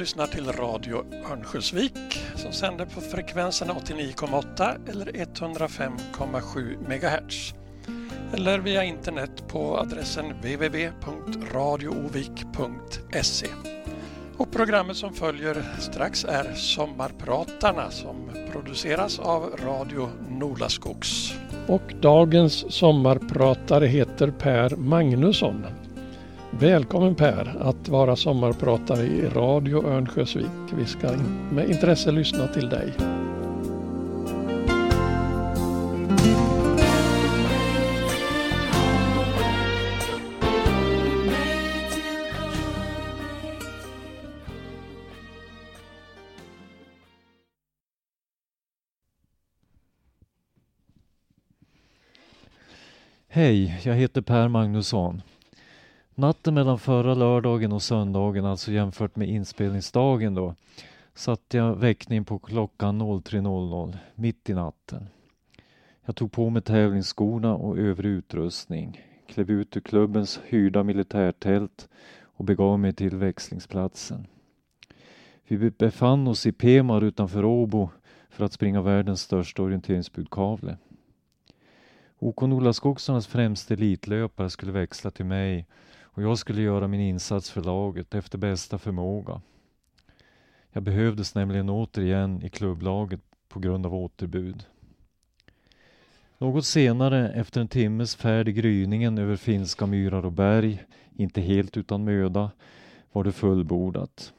lyssnar till Radio Örnsköldsvik som sänder på frekvenserna 89,8 eller 105,7 MHz. Eller via internet på adressen www.radioovik.se. Och programmet som följer strax är Sommarpratarna som produceras av Radio Nolaskogs. Och dagens sommarpratare heter Per Magnusson. Välkommen Per att vara sommarpratare i Radio Örnsköldsvik. Vi ska med intresse lyssna till dig. Hej, jag heter Per Magnusson. Natten mellan förra lördagen och söndagen, alltså jämfört med inspelningsdagen då, satte jag väckning på klockan 03.00 mitt i natten. Jag tog på mig tävlingsskorna och övrig utrustning, klev ut ur klubbens hyrda militärtält och begav mig till växlingsplatsen. Vi befann oss i Pemar utanför Åbo för att springa världens största orienteringsbudkavle. OK Nolaskogsarnas främste elitlöpare skulle växla till mig och jag skulle göra min insats för laget efter bästa förmåga. Jag behövdes nämligen återigen i klubblaget på grund av återbud. Något senare, efter en timmes färd i gryningen över finska myrar och berg, inte helt utan möda, var det fullbordat.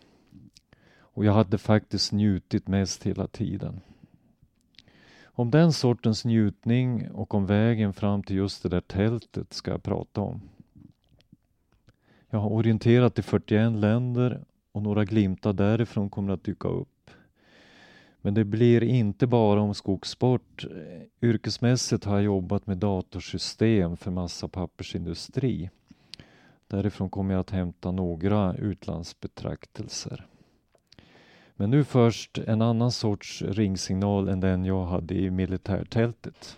Och jag hade faktiskt njutit mest hela tiden. Om den sortens njutning och om vägen fram till just det där tältet ska jag prata om. Jag har orienterat i 41 länder och några glimtar därifrån kommer att dyka upp. Men det blir inte bara om skogssport. Yrkesmässigt har jag jobbat med datorsystem för massa pappersindustri. Därifrån kommer jag att hämta några utlandsbetraktelser. Men nu först en annan sorts ringsignal än den jag hade i militärtältet.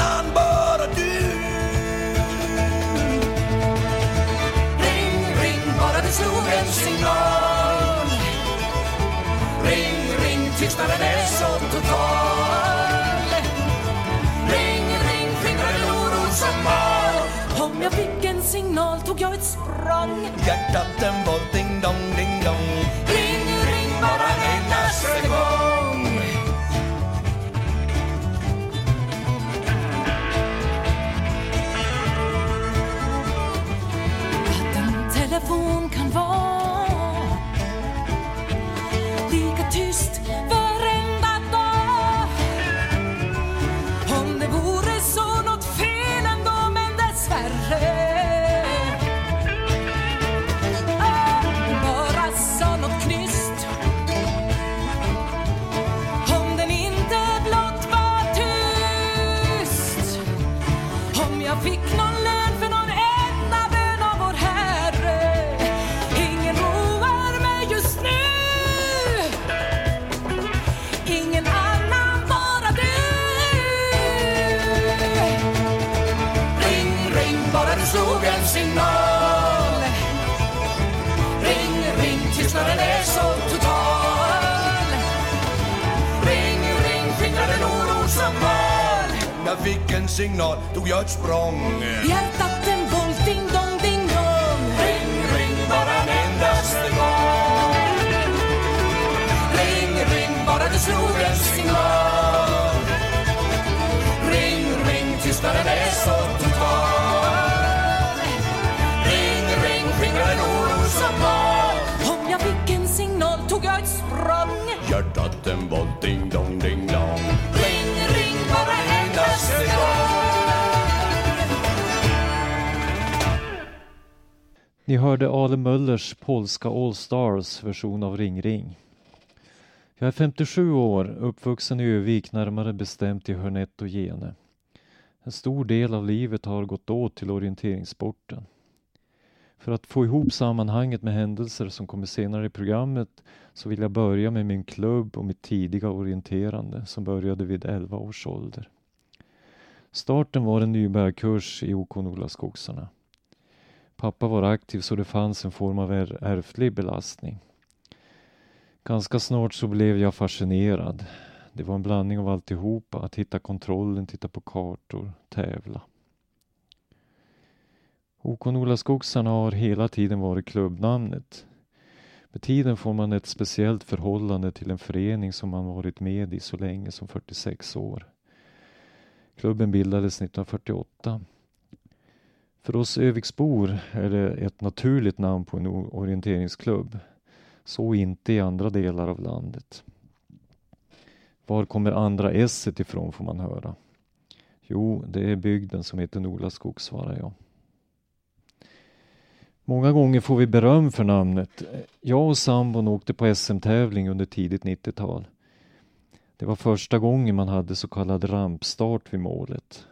Annan, bara du. Ring, ring, bara du slog en signal. Ring, ring, tystnaden är så total. Ring, ring, skingrar en oro som mal Om jag fick en signal tog jag ett språng. Hjärtat en volt, ding dong, ding dong. Ring, ring, bara en endaste gång. En en signal tog jag ett språng. Hjärtat en volt, ding dong, ding dong. Ring, ring bara en endaste gång Ring, ring bara du slog en signal. Ring, ring tystnaden är så total Ring, ring skingrar en oro som mal Om jag fick en signal tog jag ett språng. Hjärtat en volt, Ni hörde Ale Möllers polska All Stars version av Ring Ring. Jag är 57 år, uppvuxen i Övik, närmare bestämt i Hörnett och Gene. En stor del av livet har gått åt till orienteringssporten. För att få ihop sammanhanget med händelser som kommer senare i programmet så vill jag börja med min klubb och mitt tidiga orienterande som började vid 11 års ålder. Starten var en nybörjarkurs i OK Nolaskogsarna. Pappa var aktiv så det fanns en form av ärftlig belastning. Ganska snart så blev jag fascinerad. Det var en blandning av alltihopa, att hitta kontrollen, titta på kartor, tävla. Hokonodla Skogsarna har hela tiden varit klubbnamnet. Med tiden får man ett speciellt förhållande till en förening som man varit med i så länge som 46 år. Klubben bildades 1948. För oss Öviksbor är det ett naturligt namn på en orienteringsklubb. Så inte i andra delar av landet. Var kommer andra s ifrån får man höra. Jo, det är bygden som heter Nolaskog, svarar jag. Många gånger får vi beröm för namnet. Jag och sambon åkte på SM-tävling under tidigt 90-tal. Det var första gången man hade så kallad rampstart vid målet.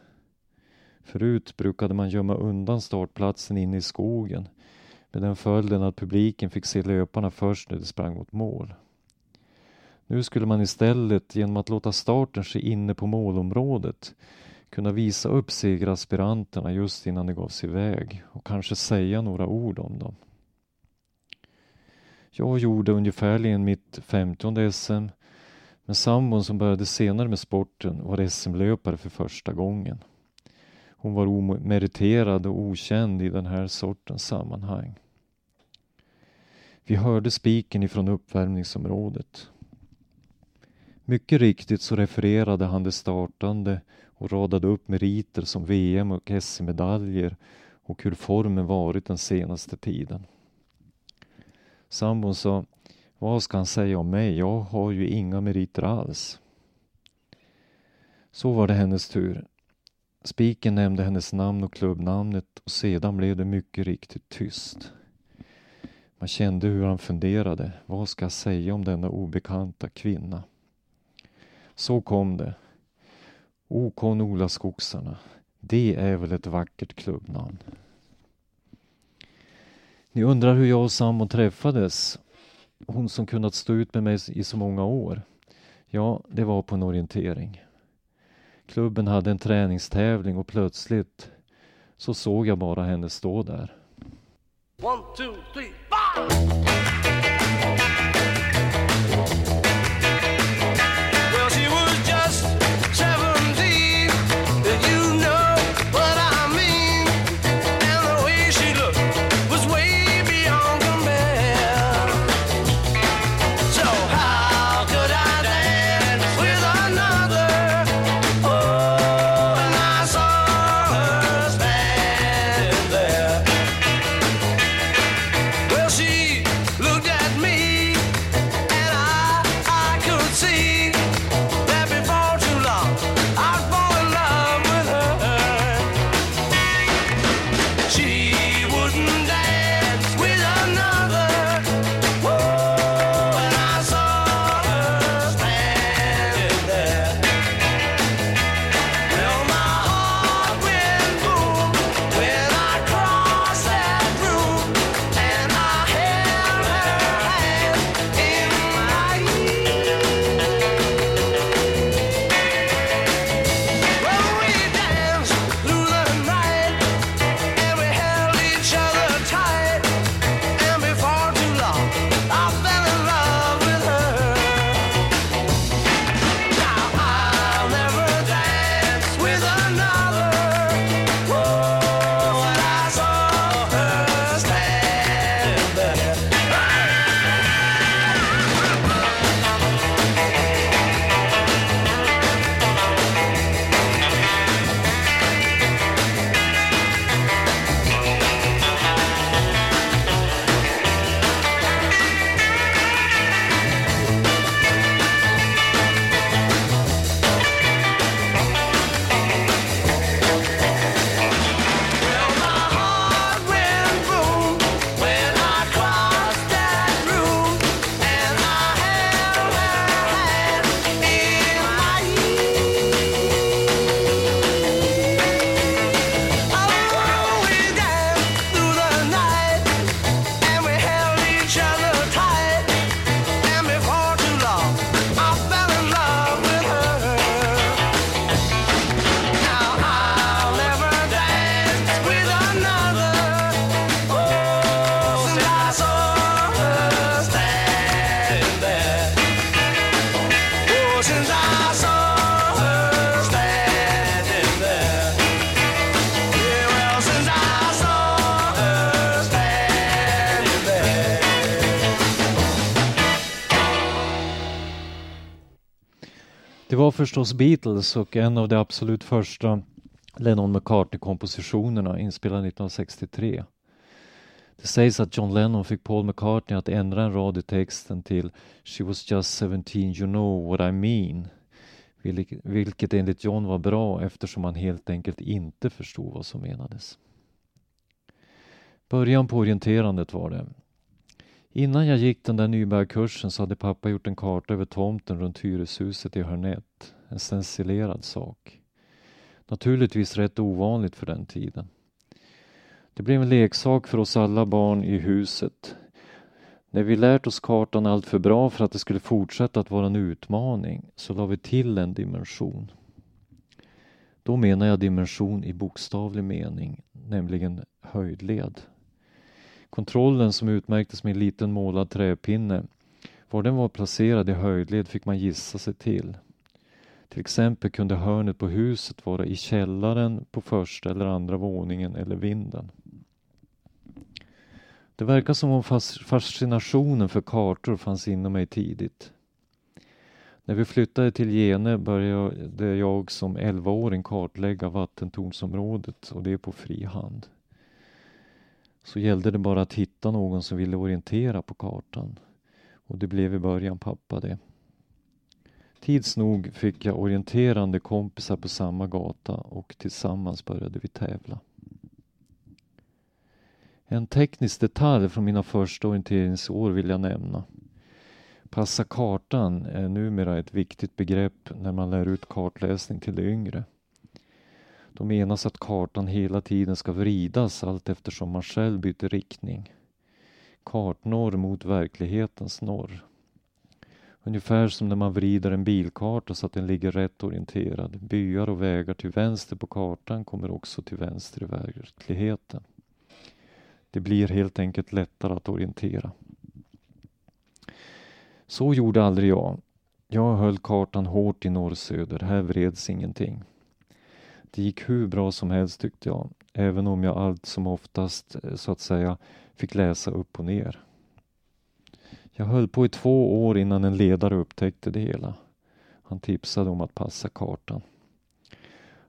Förut brukade man gömma undan startplatsen inne i skogen med den följden att publiken fick se löparna först när de sprang mot mål. Nu skulle man istället genom att låta starten ske inne på målområdet kunna visa upp segeraspiranterna just innan de gav sig iväg och kanske säga några ord om dem. Jag gjorde ungefärligen mitt femtonde SM men sambon som började senare med sporten var SM-löpare för första gången. Hon var omeriterad och okänd i den här sortens sammanhang. Vi hörde spiken ifrån uppvärmningsområdet. Mycket riktigt så refererade han det startande och radade upp meriter som VM och SM-medaljer och hur formen varit den senaste tiden. Sambon sa, vad ska han säga om mig? Jag har ju inga meriter alls. Så var det hennes tur. Spiken nämnde hennes namn och klubbnamnet och sedan blev det mycket riktigt tyst. Man kände hur han funderade. Vad ska jag säga om denna obekanta kvinna? Så kom det. OK Nolaskogsarna. Det är väl ett vackert klubbnamn. Ni undrar hur jag och sambon träffades? Hon som kunnat stå ut med mig i så många år. Ja, det var på en orientering. Klubben hade en träningstävling och plötsligt så såg jag bara henne stå där. One, two, three, förstås Beatles och en av de absolut första Lennon-McCartney-kompositionerna inspelad 1963. Det sägs att John Lennon fick Paul McCartney att ändra en rad i texten till She was just 17 you know what I mean. Vilket enligt John var bra eftersom han helt enkelt inte förstod vad som menades. Början på orienterandet var det. Innan jag gick den där nybörjarkursen så hade pappa gjort en karta över tomten runt hyreshuset i Hörnett. En stencilerad sak. Naturligtvis rätt ovanligt för den tiden. Det blev en leksak för oss alla barn i huset. När vi lärt oss kartan allt för bra för att det skulle fortsätta att vara en utmaning så la vi till en dimension. Då menar jag dimension i bokstavlig mening, nämligen höjdled. Kontrollen som utmärktes med en liten målad träpinne. Var den var placerad i höjdled fick man gissa sig till. Till exempel kunde hörnet på huset vara i källaren, på första eller andra våningen eller vinden. Det verkar som om fascinationen för kartor fanns inom mig tidigt. När vi flyttade till Gene började jag som 11-åring kartlägga vattentornsområdet och det på fri hand. Så gällde det bara att hitta någon som ville orientera på kartan. Och det blev i början pappa det. Tids nog fick jag orienterande kompisar på samma gata och tillsammans började vi tävla. En teknisk detalj från mina första orienteringsår vill jag nämna. Passa kartan är numera ett viktigt begrepp när man lär ut kartläsning till de yngre. Då menas att kartan hela tiden ska vridas allt eftersom man själv byter riktning. Kartnorr mot verklighetens norr. Ungefär som när man vrider en bilkarta så att den ligger rätt orienterad. Byar och vägar till vänster på kartan kommer också till vänster i verkligheten. Det blir helt enkelt lättare att orientera. Så gjorde aldrig jag. Jag höll kartan hårt i norr-söder, här vreds ingenting. Det gick hur bra som helst tyckte jag, även om jag allt som oftast eh, så att säga fick läsa upp och ner. Jag höll på i två år innan en ledare upptäckte det hela. Han tipsade om att passa kartan.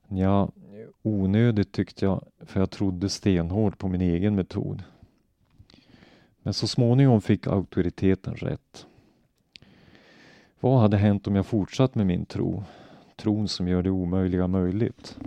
Ja, onödigt tyckte jag, för jag trodde stenhårt på min egen metod. Men så småningom fick auktoriteten rätt. Vad hade hänt om jag fortsatt med min tro? Tron som gör det omöjliga möjligt.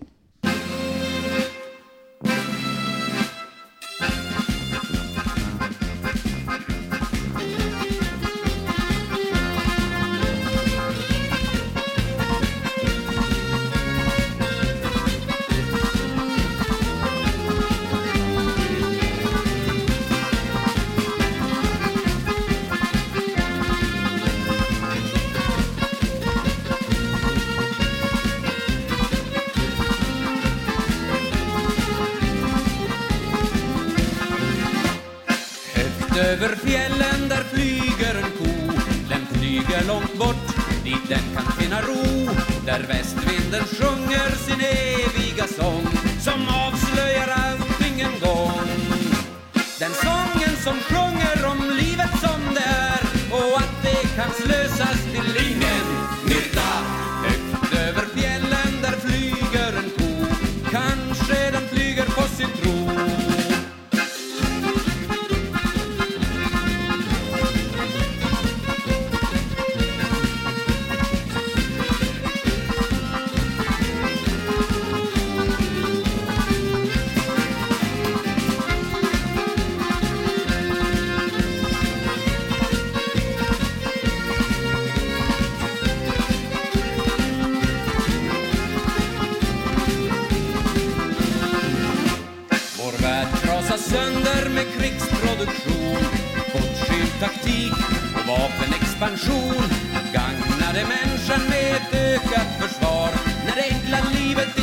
Taktik och vapenexpansion Gagnade människan med ett ökat försvar. När det enkla livet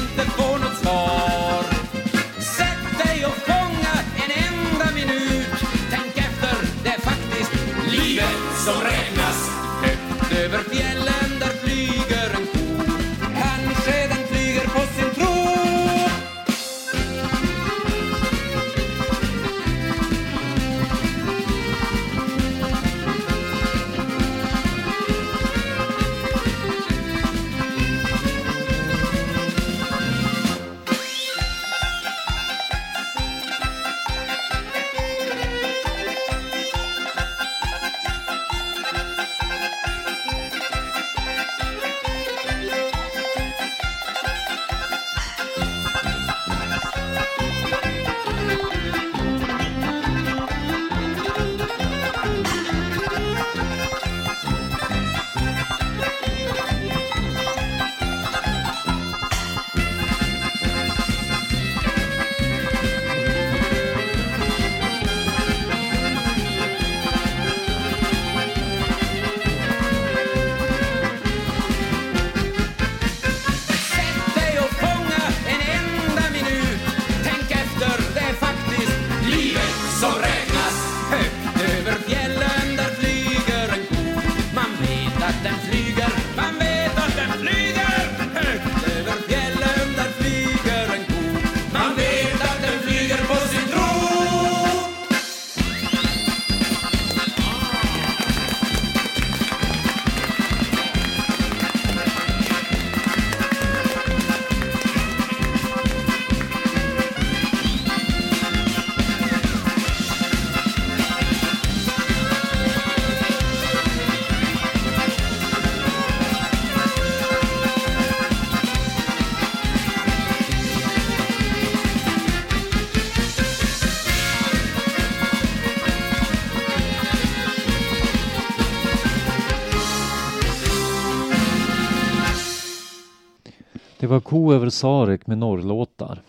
var ko över Sarek med norrlåtar.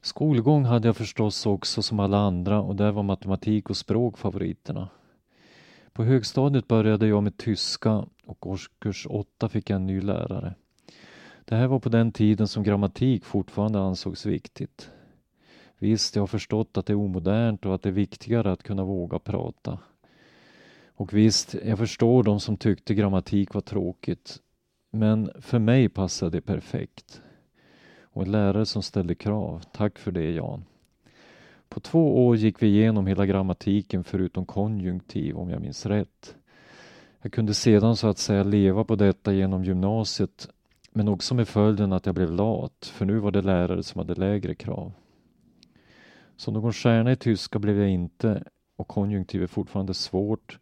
Skolgång hade jag förstås också som alla andra och där var matematik och språk favoriterna. På högstadiet började jag med tyska och årskurs åtta fick jag en ny lärare. Det här var på den tiden som grammatik fortfarande ansågs viktigt. Visst, jag har förstått att det är omodernt och att det är viktigare att kunna våga prata. Och visst, jag förstår de som tyckte grammatik var tråkigt. Men för mig passade det perfekt. Och en lärare som ställde krav. Tack för det Jan. På två år gick vi igenom hela grammatiken förutom konjunktiv om jag minns rätt. Jag kunde sedan så att säga leva på detta genom gymnasiet men också med följden att jag blev lat för nu var det lärare som hade lägre krav. Så någon stjärna i tyska blev jag inte och konjunktiv är fortfarande svårt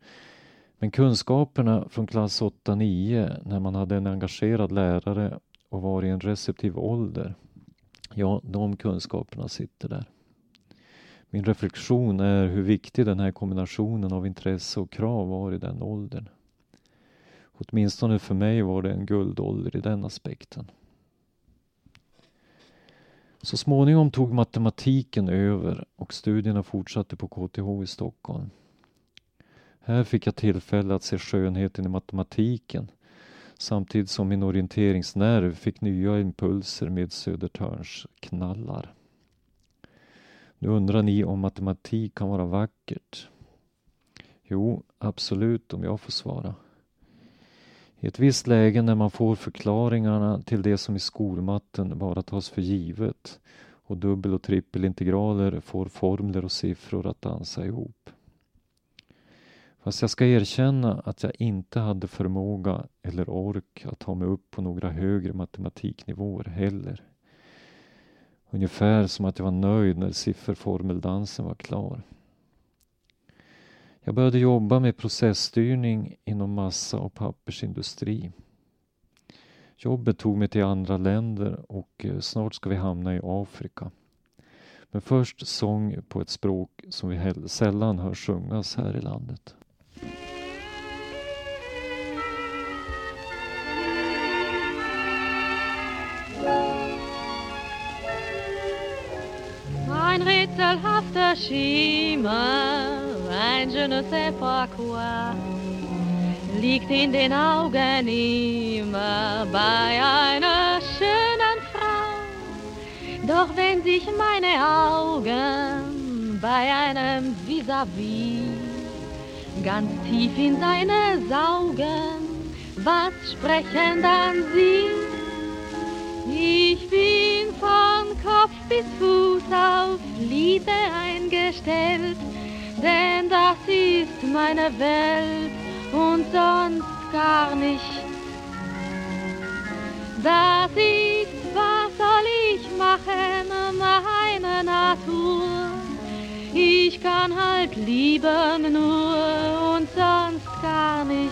men kunskaperna från klass 8-9 när man hade en engagerad lärare och var i en receptiv ålder, ja, de kunskaperna sitter där. Min reflektion är hur viktig den här kombinationen av intresse och krav var i den åldern. Åtminstone för mig var det en guldålder i den aspekten. Så småningom tog matematiken över och studierna fortsatte på KTH i Stockholm. Här fick jag tillfälle att se skönheten i matematiken samtidigt som min orienteringsnerv fick nya impulser med Södertörns knallar. Nu undrar ni om matematik kan vara vackert? Jo, absolut om jag får svara. I ett visst läge när man får förklaringarna till det som i skolmatten bara tas för givet och dubbel och trippelintegraler får formler och siffror att dansa ihop. Fast jag ska erkänna att jag inte hade förmåga eller ork att ta mig upp på några högre matematiknivåer heller. Ungefär som att jag var nöjd när sifferformeldansen var klar. Jag började jobba med processstyrning inom massa och pappersindustri. Jobbet tog mig till andra länder och eh, snart ska vi hamna i Afrika. Men först sång på ett språk som vi sällan hör sjungas här i landet. Ein rätselhafter Schimmer, ein je ne sais pas quoi, liegt in den Augen immer bei einer schönen Frau. Doch wenn sich meine Augen bei einem vis-à-vis ganz tief in seine saugen, was sprechen dann sie? Ich bin von Kopf bis Fuß auf Liebe eingestellt, denn das ist meine Welt und sonst gar nicht. Das ist, was soll ich machen, meine Natur. Ich kann halt lieben nur und sonst gar nicht.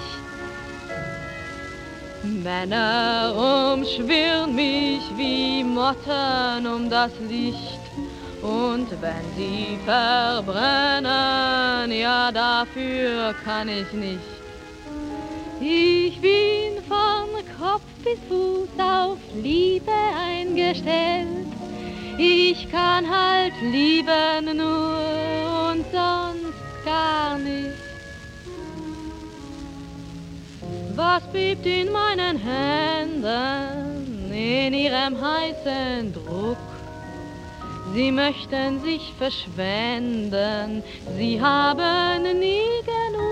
Männer umschwirren mich wie Motten um das Licht. Und wenn sie verbrennen, ja dafür kann ich nicht. Ich bin von Kopf bis Fuß auf Liebe eingestellt. Ich kann halt lieben nur und sonst gar nicht. Was bebt in meinen Händen in ihrem heißen Druck? Sie möchten sich verschwenden, sie haben nie genug.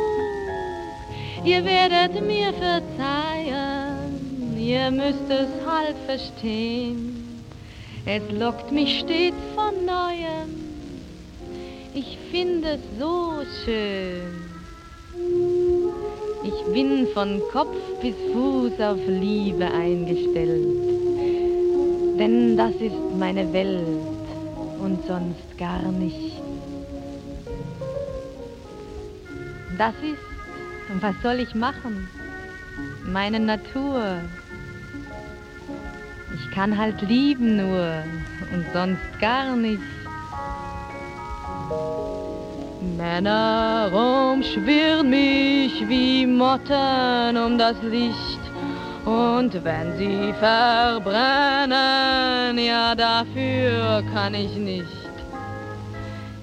Ihr werdet mir verzeihen, ihr müsst es halb verstehen. Es lockt mich stets von neuem. Ich finde es so schön. Ich bin von Kopf bis Fuß auf Liebe eingestellt. Denn das ist meine Welt und sonst gar nicht. Das ist, was soll ich machen? Meine Natur. Ich kann halt lieben nur und sonst gar nicht. Männer umschwirren mich wie Motten um das Licht. Und wenn sie verbrennen, ja dafür kann ich nicht.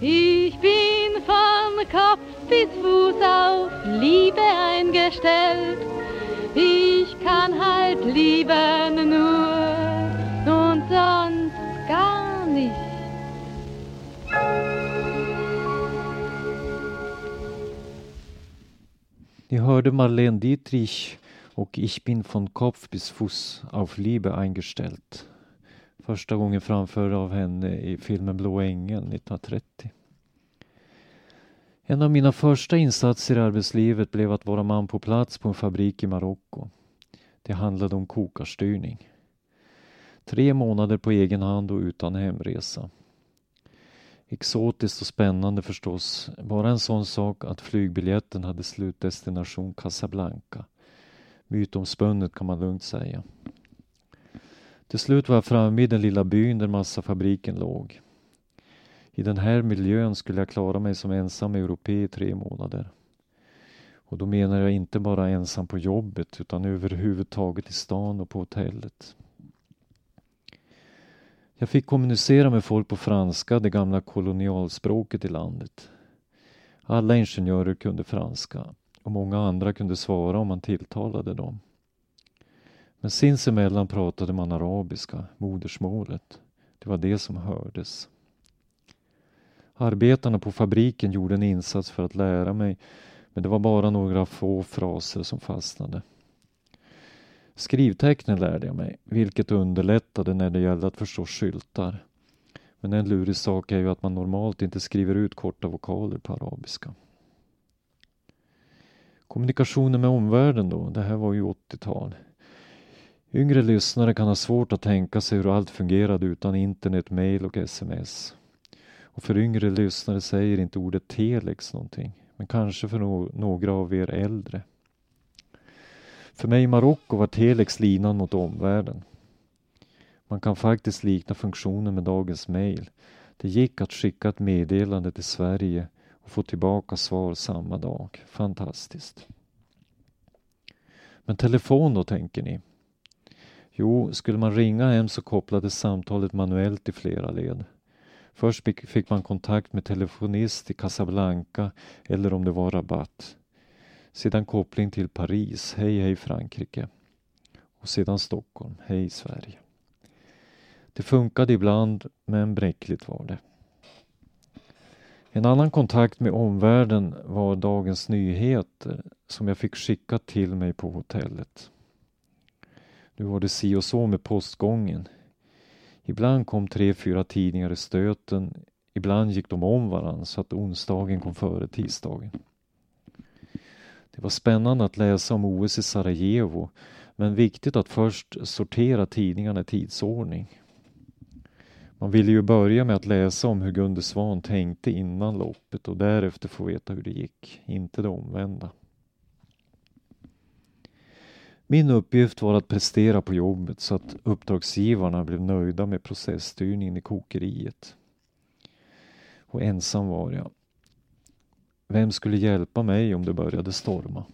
Ich bin von Kopf bis Fuß auf Liebe eingestellt. Ich kann halt lieben nur und sonst gar nicht. Ni hörde Marlene Dietrich och Ich bin von Kopf bis Fuß auf Liebe eingestellt. Första gången framförd av henne i filmen Blå ängeln 1930. En av mina första insatser i arbetslivet blev att vara man på plats på en fabrik i Marocko. Det handlade om kokarstyrning. Tre månader på egen hand och utan hemresa. Exotiskt och spännande förstås. Bara en sån sak att flygbiljetten hade slutdestination Casablanca. Mytomspunnet kan man lugnt säga. Till slut var jag framme i den lilla byn där massafabriken låg. I den här miljön skulle jag klara mig som ensam europé i tre månader. Och då menar jag inte bara ensam på jobbet utan överhuvudtaget i stan och på hotellet. Jag fick kommunicera med folk på franska, det gamla kolonialspråket i landet. Alla ingenjörer kunde franska och många andra kunde svara om man tilltalade dem. Men sinsemellan pratade man arabiska, modersmålet. Det var det som hördes. Arbetarna på fabriken gjorde en insats för att lära mig, men det var bara några få fraser som fastnade. Skrivtecknen lärde jag mig, vilket underlättade när det gällde att förstå skyltar. Men en lurig sak är ju att man normalt inte skriver ut korta vokaler på arabiska. Kommunikationen med omvärlden då, det här var ju 80-tal. Yngre lyssnare kan ha svårt att tänka sig hur allt fungerade utan internet, mail och sms. Och för yngre lyssnare säger inte ordet telex någonting, men kanske för no några av er äldre. För mig i Marocko var telex linan mot omvärlden. Man kan faktiskt likna funktionen med dagens mail. Det gick att skicka ett meddelande till Sverige och få tillbaka svar samma dag. Fantastiskt. Men telefon då, tänker ni? Jo, skulle man ringa hem så kopplades samtalet manuellt i flera led. Först fick man kontakt med telefonist i Casablanca eller om det var Rabat. Sedan koppling till Paris, hej hej Frankrike. Och sedan Stockholm, hej Sverige. Det funkade ibland, men bräckligt var det. En annan kontakt med omvärlden var Dagens Nyheter som jag fick skickat till mig på hotellet. Nu var det si och så med postgången. Ibland kom tre, fyra tidningar i stöten. Ibland gick de om varandra så att onsdagen kom före tisdagen. Det var spännande att läsa om OS i Sarajevo men viktigt att först sortera tidningarna i tidsordning. Man ville ju börja med att läsa om hur Gunde Svan tänkte innan loppet och därefter få veta hur det gick, inte det omvända. Min uppgift var att prestera på jobbet så att uppdragsgivarna blev nöjda med processstyrningen i kokeriet. Och ensam var jag. Vem skulle hjälpa mig om det började storma?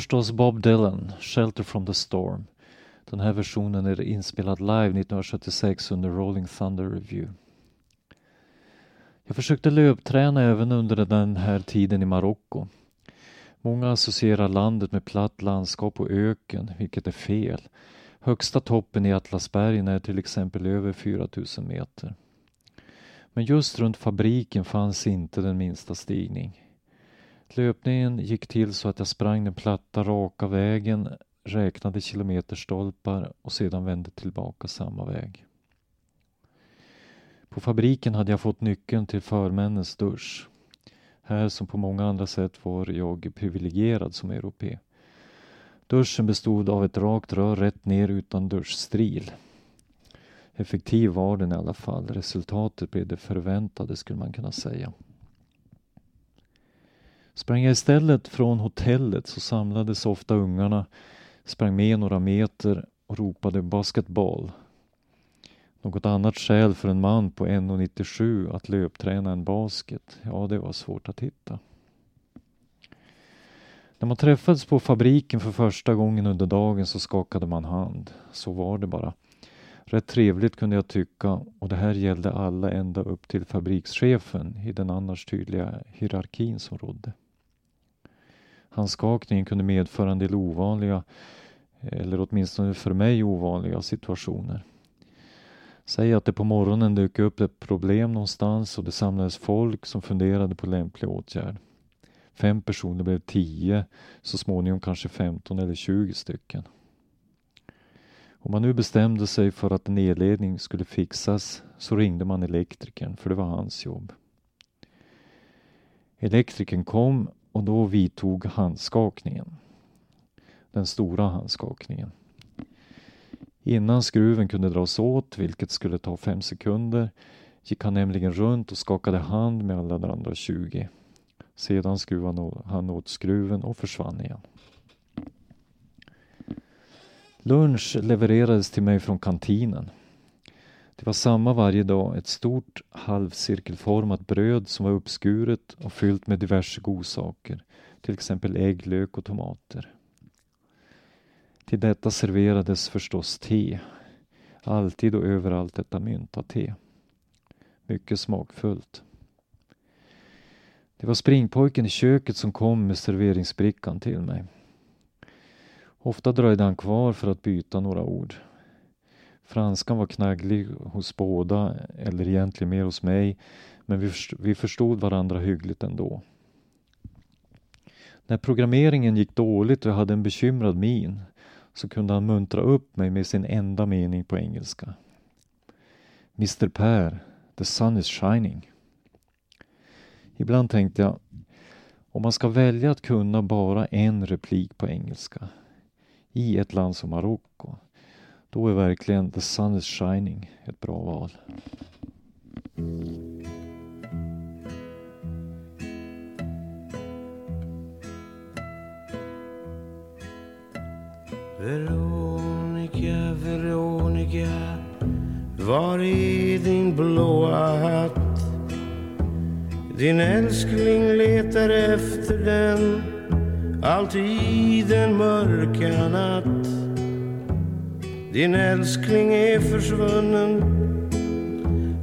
Förstås Bob Dylan, Shelter from the Storm. Den här versionen är inspelad live 1976 under Rolling Thunder Review. Jag försökte löpträna även under den här tiden i Marocko. Många associerar landet med platt landskap och öken, vilket är fel. Högsta toppen i Atlasbergen är till exempel över 4000 meter. Men just runt fabriken fanns inte den minsta stigning. Löpningen gick till så att jag sprang den platta raka vägen, räknade kilometerstolpar och sedan vände tillbaka samma väg. På fabriken hade jag fått nyckeln till förmännens dusch. Här som på många andra sätt var jag privilegierad som europe. Duschen bestod av ett rakt rör rätt ner utan duschstril. Effektiv var den i alla fall. Resultatet blev det förväntade skulle man kunna säga. Sprang jag istället från hotellet så samlades ofta ungarna, sprang med några meter och ropade basketboll. Något annat skäl för en man på 1,97 att löpträna en basket, ja det var svårt att hitta. När man träffades på fabriken för första gången under dagen så skakade man hand. Så var det bara. Rätt trevligt kunde jag tycka och det här gällde alla ända upp till fabrikschefen i den annars tydliga hierarkin som rådde. Handskakningen kunde medföra en del ovanliga, eller åtminstone för mig ovanliga situationer. Säg att det på morgonen dök upp ett problem någonstans och det samlades folk som funderade på lämplig åtgärd. Fem personer blev tio, så småningom kanske 15 eller 20 stycken. Om man nu bestämde sig för att en elledning skulle fixas så ringde man elektrikern, för det var hans jobb. Elektrikern kom och då vidtog handskakningen. Den stora handskakningen. Innan skruven kunde dras åt, vilket skulle ta fem sekunder, gick han nämligen runt och skakade hand med alla de andra 20. Sedan skruvade han åt skruven och försvann igen. Lunch levererades till mig från kantinen. Det var samma varje dag, ett stort halvcirkelformat bröd som var uppskuret och fyllt med diverse godsaker, till exempel ägg, lök och tomater. Till detta serverades förstås te. Alltid och överallt detta mynta-te. Mycket smakfullt. Det var springpojken i köket som kom med serveringsbrickan till mig. Ofta dröjde han kvar för att byta några ord. Franskan var knagglig hos båda, eller egentligen mer hos mig, men vi förstod varandra hyggligt ändå. När programmeringen gick dåligt och jag hade en bekymrad min så kunde han muntra upp mig med sin enda mening på engelska. Mr Per, the sun is shining. Ibland tänkte jag, om man ska välja att kunna bara en replik på engelska i ett land som Marocko, då är verkligen the sun is shining ett bra val. Veronica, Veronica Var är din blåa hatt? Din älskling letar efter den alltid den mörka natt din älskling är försvunnen.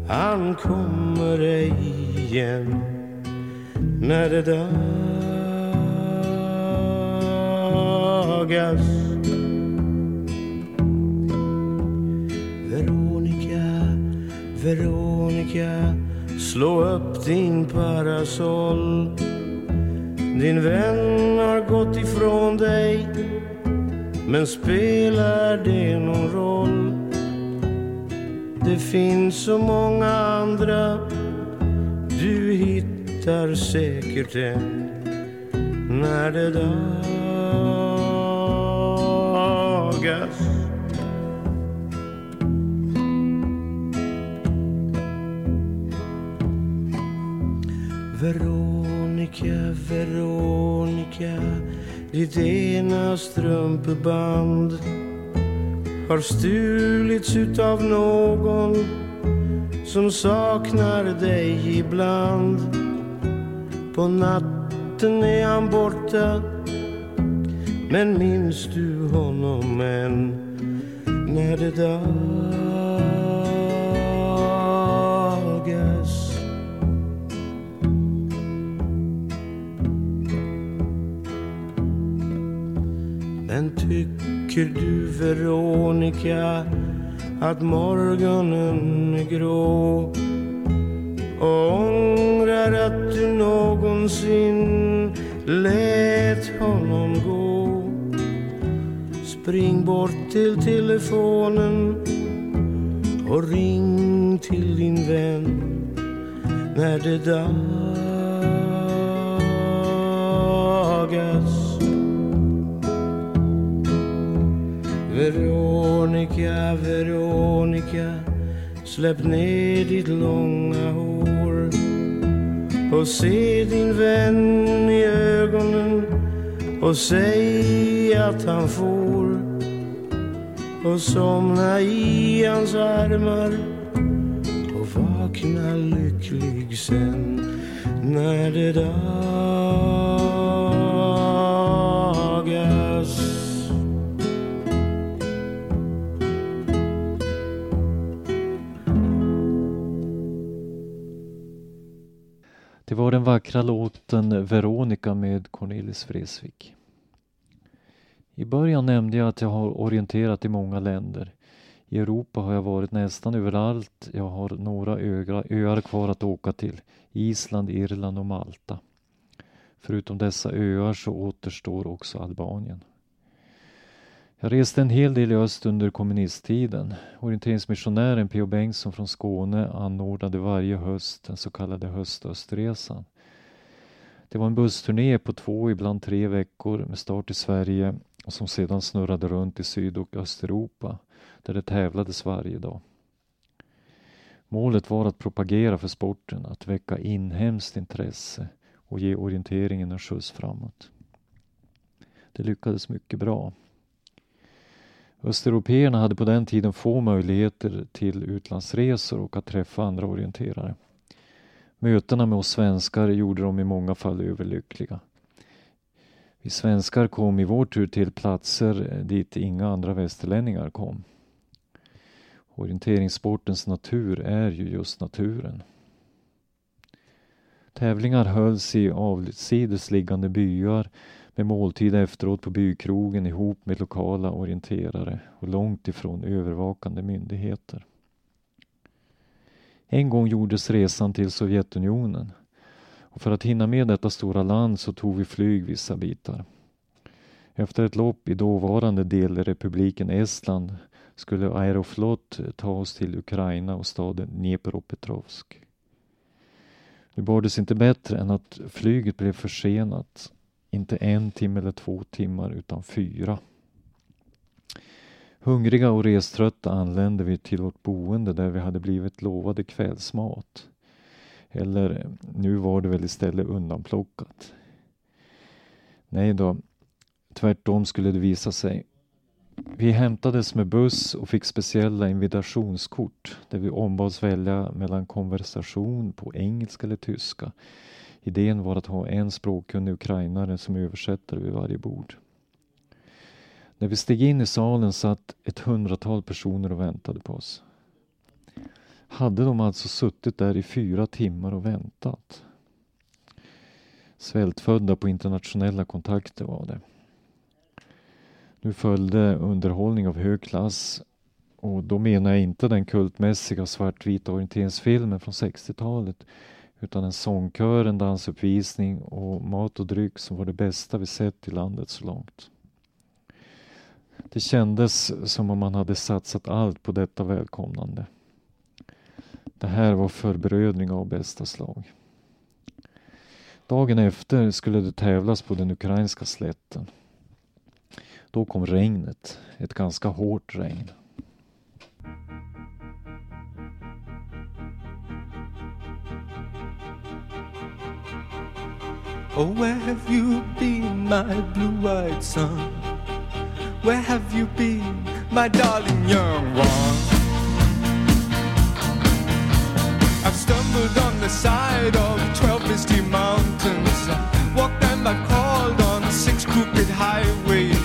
Han kommer ej igen när det dagas. Veronica, Veronica slå upp din parasoll. Din vän har gått ifrån dig, men spelar det någon roll? Det finns så många andra, du hittar säkert en när det dagas. Veronica, Veronica ditt ena strumpeband har stulits utav någon som saknar dig ibland. På natten är han borta Men minns du honom än när det dagas? Men tycker du Veronica att morgonen är grå? Och ångrar att du någonsin lät honom gå? Spring bort till telefonen och ring till din vän när det dammar. Veronica, Veronica Släpp ner ditt långa hår. Och se din vän i ögonen och säg att han får. Och somna i hans armar och vakna lycklig sen när det dag vackra låten Veronica med Cornelis Vreeswijk. I början nämnde jag att jag har orienterat i många länder. I Europa har jag varit nästan överallt. Jag har några öar, kvar att åka till. Island, Irland och Malta. Förutom dessa öar så återstår också Albanien. Jag reste en hel del i öst under kommunisttiden. Orienteringsmissionären P.O. Bengtsson från Skåne anordnade varje höst den så kallade höstöstresan. Det var en bussturné på två, ibland tre veckor med start i Sverige och som sedan snurrade runt i Syd och Östeuropa där det tävlades varje dag. Målet var att propagera för sporten, att väcka inhemskt intresse och ge orienteringen en skjuts framåt. Det lyckades mycket bra. Östeuropeerna hade på den tiden få möjligheter till utlandsresor och att träffa andra orienterare. Mötena med oss svenskar gjorde dem i många fall överlyckliga. Vi svenskar kom i vår tur till platser dit inga andra västerlänningar kom. Orienteringssportens natur är ju just naturen. Tävlingar hölls i avsides liggande byar med måltid efteråt på bykrogen ihop med lokala orienterare och långt ifrån övervakande myndigheter. En gång gjordes resan till Sovjetunionen och för att hinna med detta stora land så tog vi flyg vissa bitar. Efter ett lopp i dåvarande delrepubliken Estland skulle Aeroflot ta oss till Ukraina och staden Dnepropetrovsk. Bar det sig inte bättre än att flyget blev försenat inte en timme eller två timmar utan fyra. Hungriga och reströtta anlände vi till vårt boende där vi hade blivit lovade kvällsmat. Eller nu var det väl istället undanplockat. Nej då, tvärtom skulle det visa sig. Vi hämtades med buss och fick speciella invitationskort där vi ombads välja mellan konversation på engelska eller tyska Idén var att ha en språkkunnig ukrainare som översättare vid varje bord. När vi steg in i salen satt ett hundratal personer och väntade på oss. Hade de alltså suttit där i fyra timmar och väntat? Svältfödda på internationella kontakter var det. Nu följde underhållning av hög klass och då menar jag inte den kultmässiga svartvita orienteringsfilmen från 60-talet utan en sångkör, en dansuppvisning och mat och dryck som var det bästa vi sett i landet så långt. Det kändes som om man hade satsat allt på detta välkomnande. Det här var förbrödring av bästa slag. Dagen efter skulle det tävlas på den ukrainska slätten. Då kom regnet, ett ganska hårt regn. Oh, where have you been, my blue-eyed son? Where have you been, my darling young one? I've stumbled on the side of twelve misty mountains. Walked and I crawled on six crooked highways.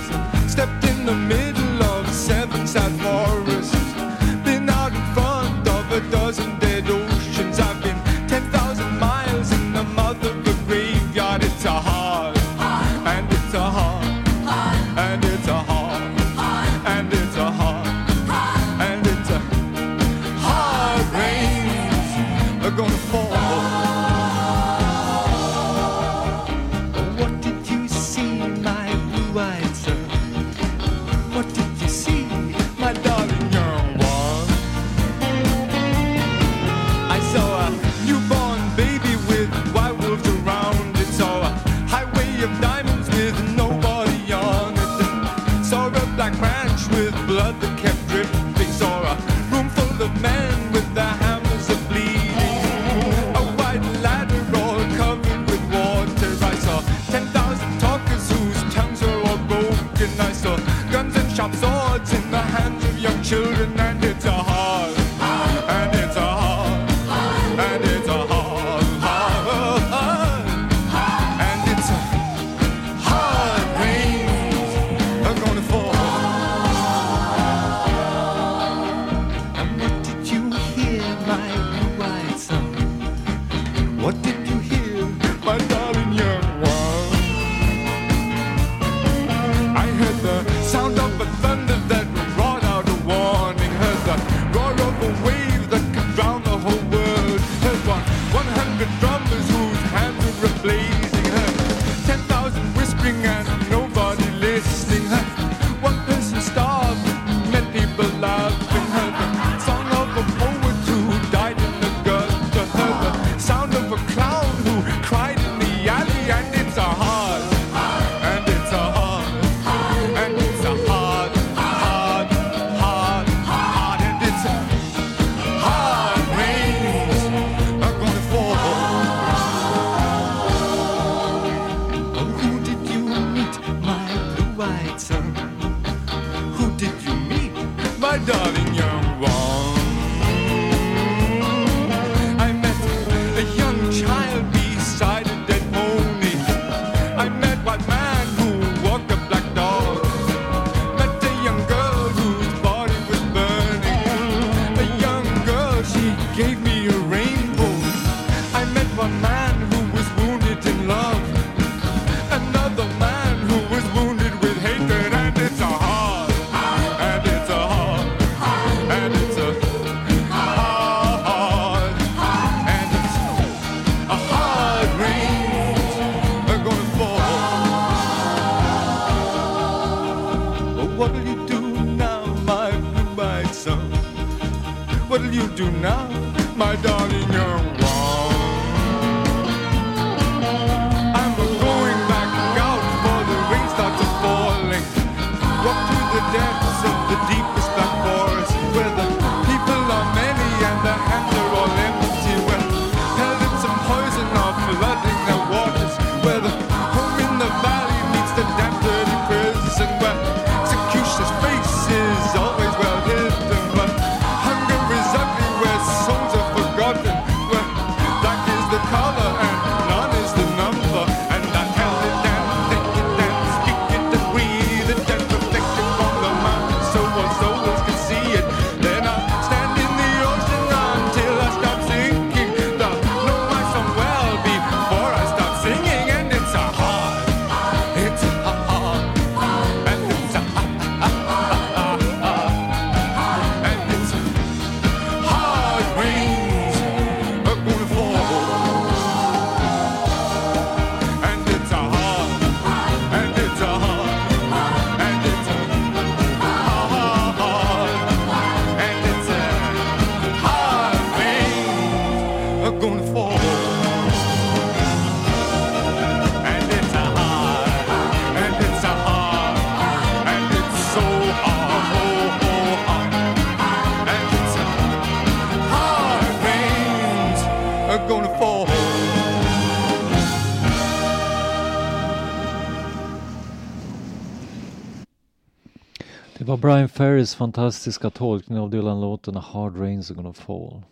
Brian Ferrys fantastiska tolkning av Dylan-låten Hard Rains Are Gonna Fall.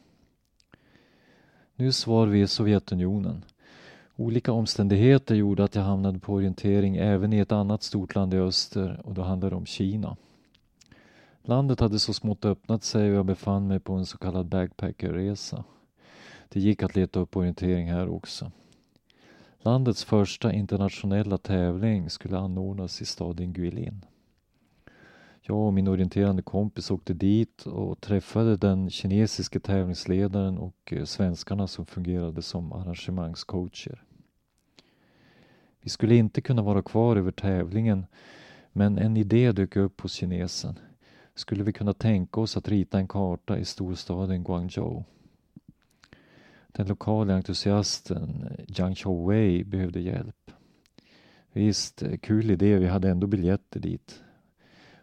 Nyss var vi i Sovjetunionen. Olika omständigheter gjorde att jag hamnade på orientering även i ett annat stort land i öster och då handlade det om Kina. Landet hade så smått öppnat sig och jag befann mig på en så kallad backpackerresa. Det gick att leta upp orientering här också. Landets första internationella tävling skulle anordnas i staden Guilin jag och min orienterande kompis åkte dit och träffade den kinesiske tävlingsledaren och eh, svenskarna som fungerade som arrangemangscoacher. Vi skulle inte kunna vara kvar över tävlingen men en idé dök upp hos kinesen. Skulle vi kunna tänka oss att rita en karta i storstaden Guangzhou? Den lokala entusiasten eh, Jiang Chouwei behövde hjälp. Visst, eh, kul idé, vi hade ändå biljetter dit.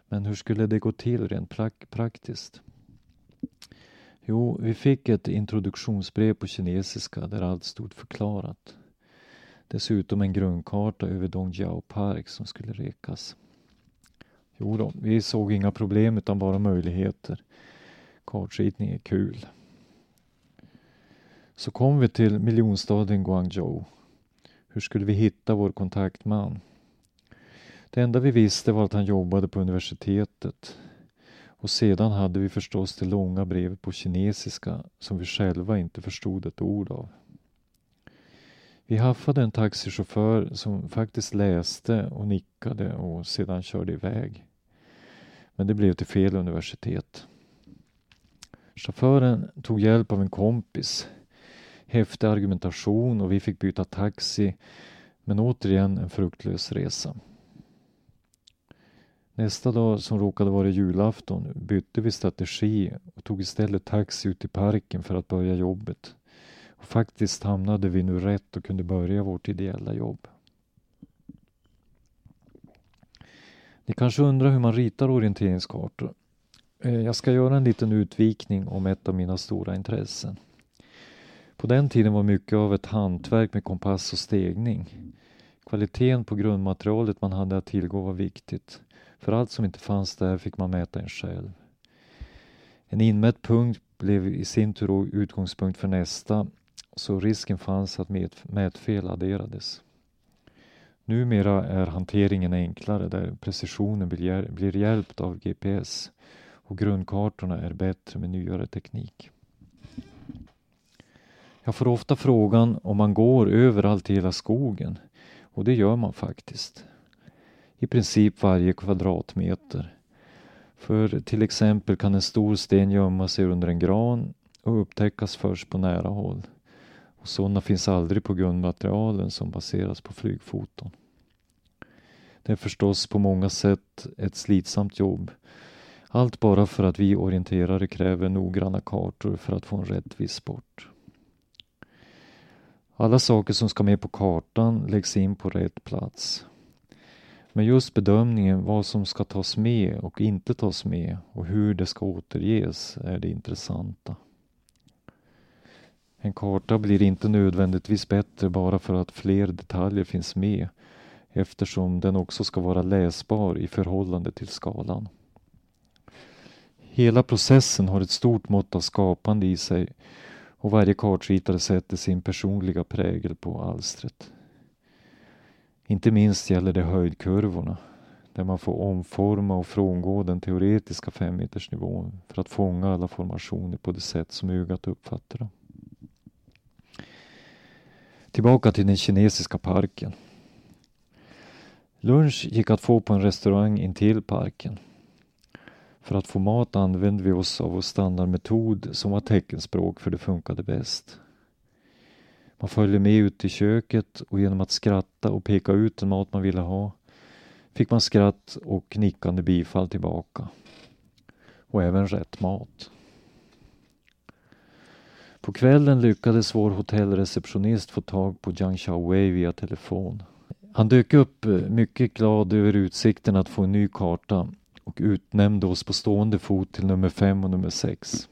Men hur skulle det gå till rent prak praktiskt? Jo, vi fick ett introduktionsbrev på kinesiska där allt stod förklarat. Dessutom en grundkarta över Dongjiao Park som skulle rekas. Jo då, vi såg inga problem utan bara möjligheter. Kartritning är kul. Så kom vi till miljonstaden Guangzhou. Hur skulle vi hitta vår kontaktman? Det enda vi visste var att han jobbade på universitetet. Och sedan hade vi förstås det långa brevet på kinesiska som vi själva inte förstod ett ord av. Vi haffade en taxichaufför som faktiskt läste och nickade och sedan körde iväg. Men det blev till fel universitet. Chauffören tog hjälp av en kompis. Häftig argumentation och vi fick byta taxi. Men återigen en fruktlös resa. Nästa dag som råkade vara julafton bytte vi strategi och tog istället taxi ut till parken för att börja jobbet. Och faktiskt hamnade vi nu rätt och kunde börja vårt ideella jobb. Ni kanske undrar hur man ritar orienteringskartor. Eh, jag ska göra en liten utvikning om ett av mina stora intressen. På den tiden var mycket av ett hantverk med kompass och stegning. Kvaliteten på grundmaterialet man hade att tillgå var viktigt. För allt som inte fanns där fick man mäta en själv. En inmätt punkt blev i sin tur utgångspunkt för nästa, så risken fanns att mätfel adderades. Numera är hanteringen enklare där precisionen blir hjälpt av GPS och grundkartorna är bättre med nyare teknik. Jag får ofta frågan om man går överallt i hela skogen och det gör man faktiskt. I princip varje kvadratmeter. För till exempel kan en stor sten gömma sig under en gran och upptäckas först på nära håll. Och sådana finns aldrig på grundmaterialen som baseras på flygfoton. Det är förstås på många sätt ett slitsamt jobb. Allt bara för att vi orienterare kräver noggranna kartor för att få en rättvis sport. Alla saker som ska med på kartan läggs in på rätt plats. Men just bedömningen vad som ska tas med och inte tas med och hur det ska återges är det intressanta. En karta blir inte nödvändigtvis bättre bara för att fler detaljer finns med eftersom den också ska vara läsbar i förhållande till skalan. Hela processen har ett stort mått av skapande i sig och varje kartritare sätter sin personliga prägel på alstret. Inte minst gäller det höjdkurvorna där man får omforma och frångå den teoretiska femmetersnivån för att fånga alla formationer på det sätt som ögat uppfattar dem. Tillbaka till den kinesiska parken. Lunch gick att få på en restaurang intill parken. För att få mat använde vi oss av vår standardmetod som var teckenspråk för det funkade bäst. Man följde med ut i köket och genom att skratta och peka ut den mat man ville ha fick man skratt och nickande bifall tillbaka. Och även rätt mat. På kvällen lyckades vår hotellreceptionist få tag på Jiang Xiaowei via telefon. Han dök upp eh, mycket glad över utsikten att få en ny karta och utnämnde oss på stående fot till nummer fem och nummer sex.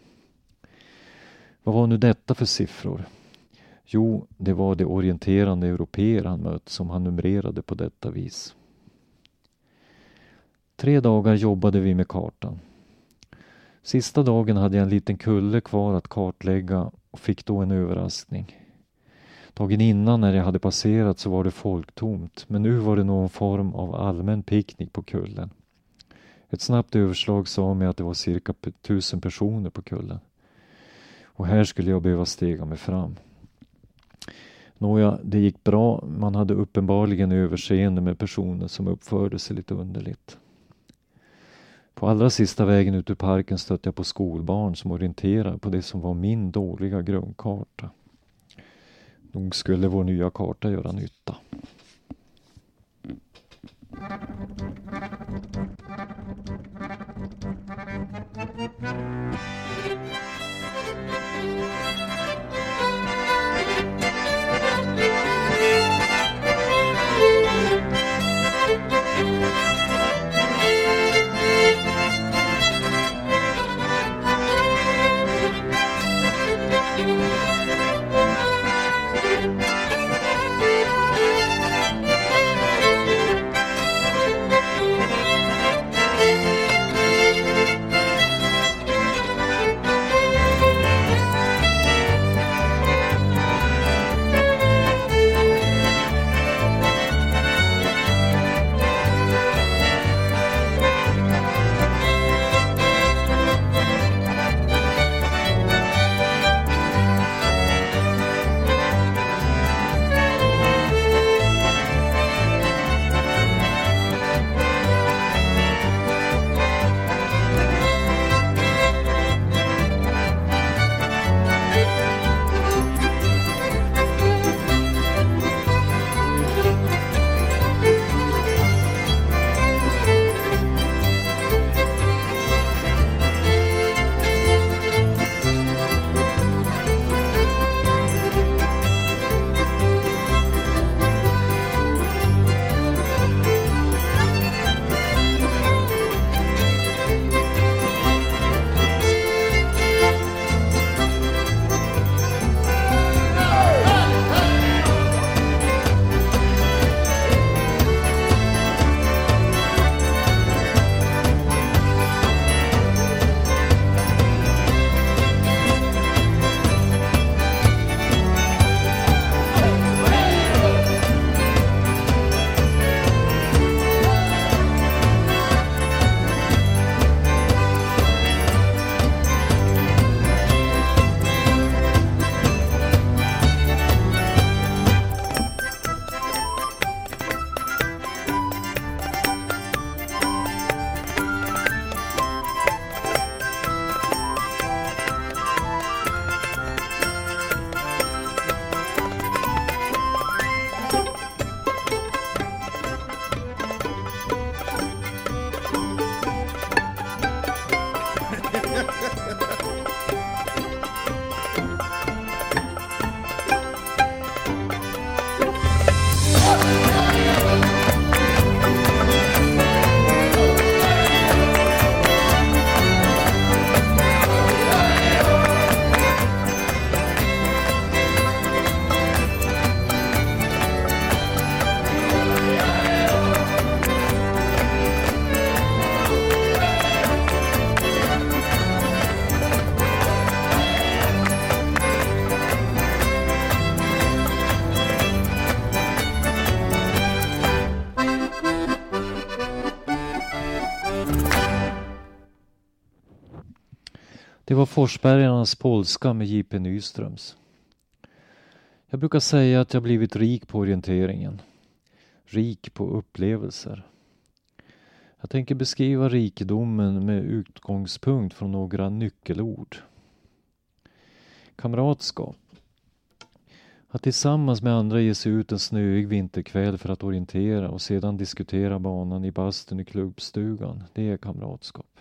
Vad var nu detta för siffror? Jo, det var de orienterande europeer han mött som han numrerade på detta vis. Tre dagar jobbade vi med kartan. Sista dagen hade jag en liten kulle kvar att kartlägga och fick då en överraskning. Dagen innan när jag hade passerat så var det folktomt men nu var det någon form av allmän picknick på kullen. Ett snabbt överslag sa mig att det var cirka tusen personer på kullen. Och här skulle jag behöva stega mig fram. Nåja, det gick bra. Man hade uppenbarligen överseende med personer som uppförde sig lite underligt. På allra sista vägen ut ur parken stötte jag på skolbarn som orienterade på det som var min dåliga grundkarta. Nog skulle vår nya karta göra nytta. Forsbergarnas polska med J.P. Nyströms. Jag brukar säga att jag blivit rik på orienteringen. Rik på upplevelser. Jag tänker beskriva rikedomen med utgångspunkt från några nyckelord. Kamratskap. Att tillsammans med andra ge sig ut en snöig vinterkväll för att orientera och sedan diskutera banan i bastun i klubbstugan, det är kamratskap.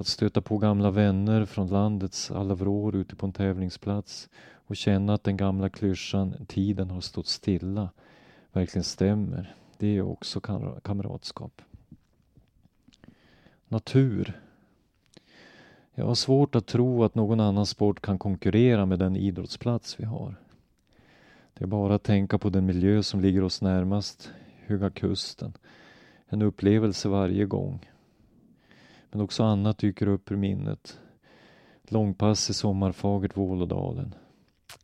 Att stöta på gamla vänner från landets alla vrår ute på en tävlingsplats och känna att den gamla klyschan ”tiden har stått stilla” verkligen stämmer, det är också kamratskap. Natur. Jag har svårt att tro att någon annan sport kan konkurrera med den idrottsplats vi har. Det är bara att tänka på den miljö som ligger oss närmast, Höga Kusten. En upplevelse varje gång. Men också annat dyker upp ur minnet. Långpass i sommarfagert Vålådalen.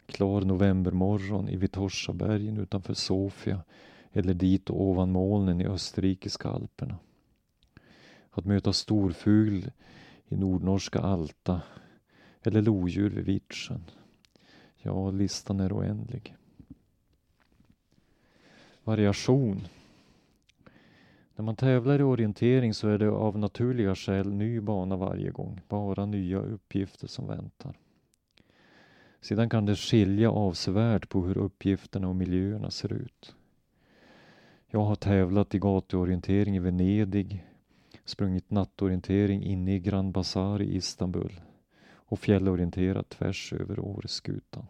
Klar novembermorgon i Vitorsabergen utanför Sofia eller dit och ovan molnen i österrikiska alperna. Att möta storfugl i nordnorska Alta eller lodjur vid Vitsjön. Ja, listan är oändlig. Variation. När man tävlar i orientering så är det av naturliga skäl ny bana varje gång, bara nya uppgifter som väntar. Sedan kan det skilja avsevärt på hur uppgifterna och miljöerna ser ut. Jag har tävlat i gatuorientering i Venedig, sprungit nattorientering inne i Grand Bazaar i Istanbul och fjällorienterat tvärs över Åreskutan.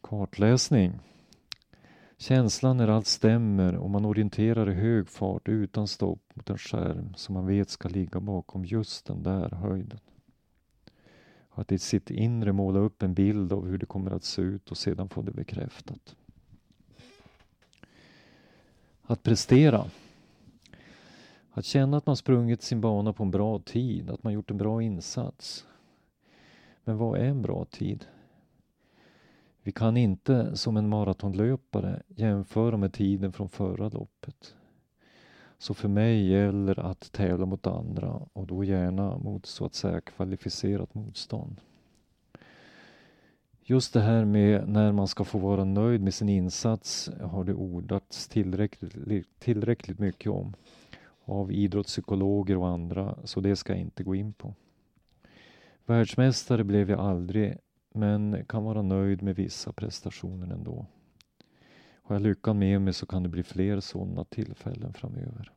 Kartläsning. Känslan när allt stämmer och man orienterar i hög fart utan stopp mot en skärm som man vet ska ligga bakom just den där höjden. Att i sitt inre måla upp en bild av hur det kommer att se ut och sedan få det bekräftat. Att prestera. Att känna att man sprungit sin bana på en bra tid, att man gjort en bra insats. Men vad är en bra tid? Vi kan inte, som en maratonlöpare, jämföra med tiden från förra loppet. Så för mig gäller att tävla mot andra och då gärna mot så att säga kvalificerat motstånd. Just det här med när man ska få vara nöjd med sin insats har det ordats tillräckligt, tillräckligt mycket om av idrottspsykologer och andra, så det ska jag inte gå in på. Världsmästare blev jag aldrig, men kan vara nöjd med vissa prestationer ändå. Har jag lyckan med mig så kan det bli fler sådana tillfällen framöver.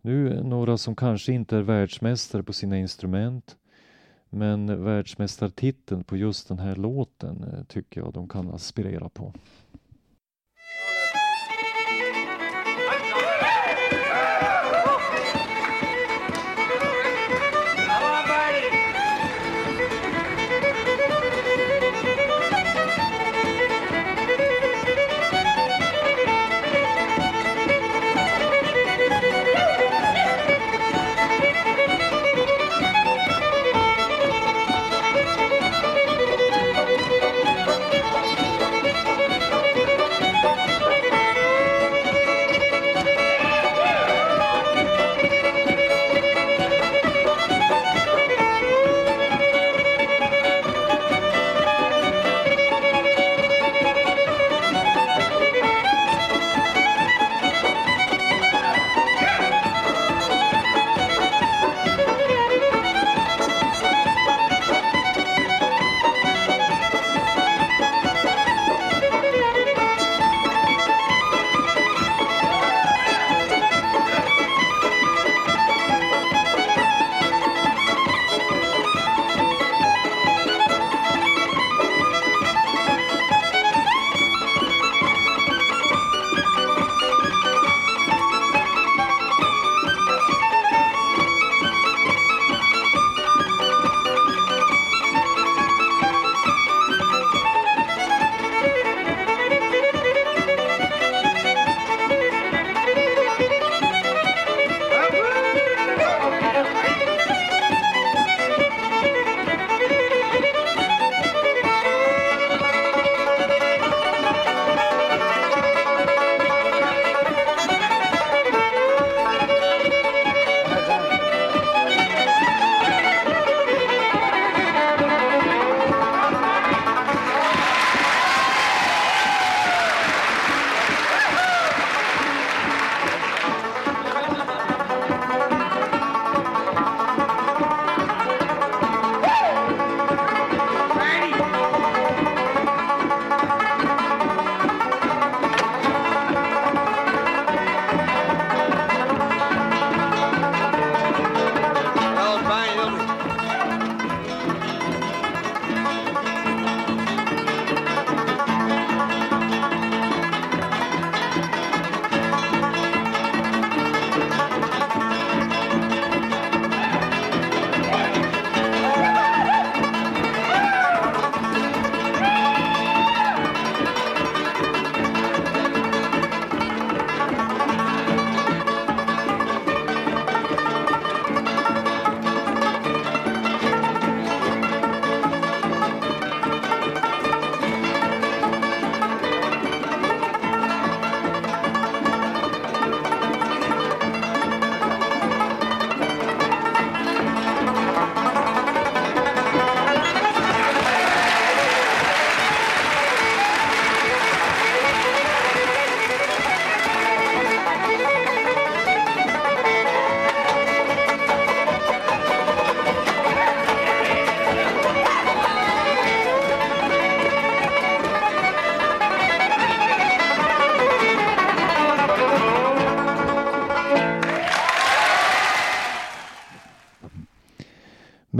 Nu några som kanske inte är världsmästare på sina instrument men världsmästartiteln på just den här låten eh, tycker jag de kan aspirera på.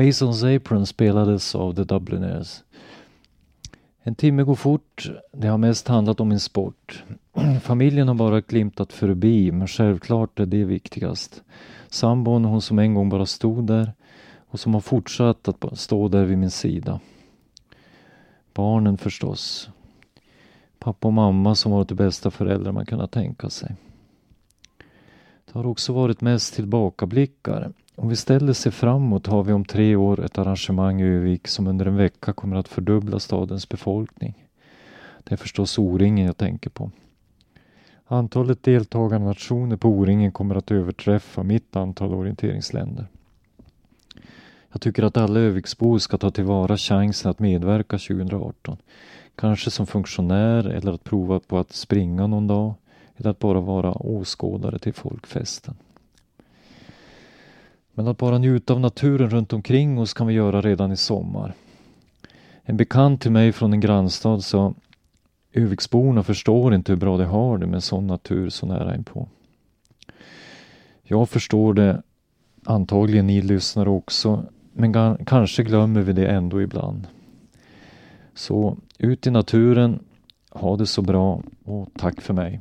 Masons Apron spelades av The Dubliners. En timme går fort. Det har mest handlat om min sport. Familjen har bara glimtat förbi, men självklart är det viktigast. Sambon, hon som en gång bara stod där och som har fortsatt att stå där vid min sida. Barnen förstås. Pappa och mamma som varit de bästa föräldrar man kunnat tänka sig. Det har också varit mest tillbakablickar. Om vi ställer sig framåt har vi om tre år ett arrangemang i Övik som under en vecka kommer att fördubbla stadens befolkning. Det är förstås O-ringen jag tänker på. Antalet deltagande nationer på O-ringen kommer att överträffa mitt antal orienteringsländer. Jag tycker att alla Öviksbor ska ta tillvara chansen att medverka 2018. Kanske som funktionär eller att prova på att springa någon dag eller att bara vara åskådare till folkfesten. Men att bara njuta av naturen runt omkring oss kan vi göra redan i sommar. En bekant till mig från en grannstad sa Öviksborna förstår inte hur bra de har det med sån natur så nära inpå. Jag förstår det, antagligen ni lyssnare också, men kanske glömmer vi det ändå ibland. Så ut i naturen, ha det så bra och tack för mig.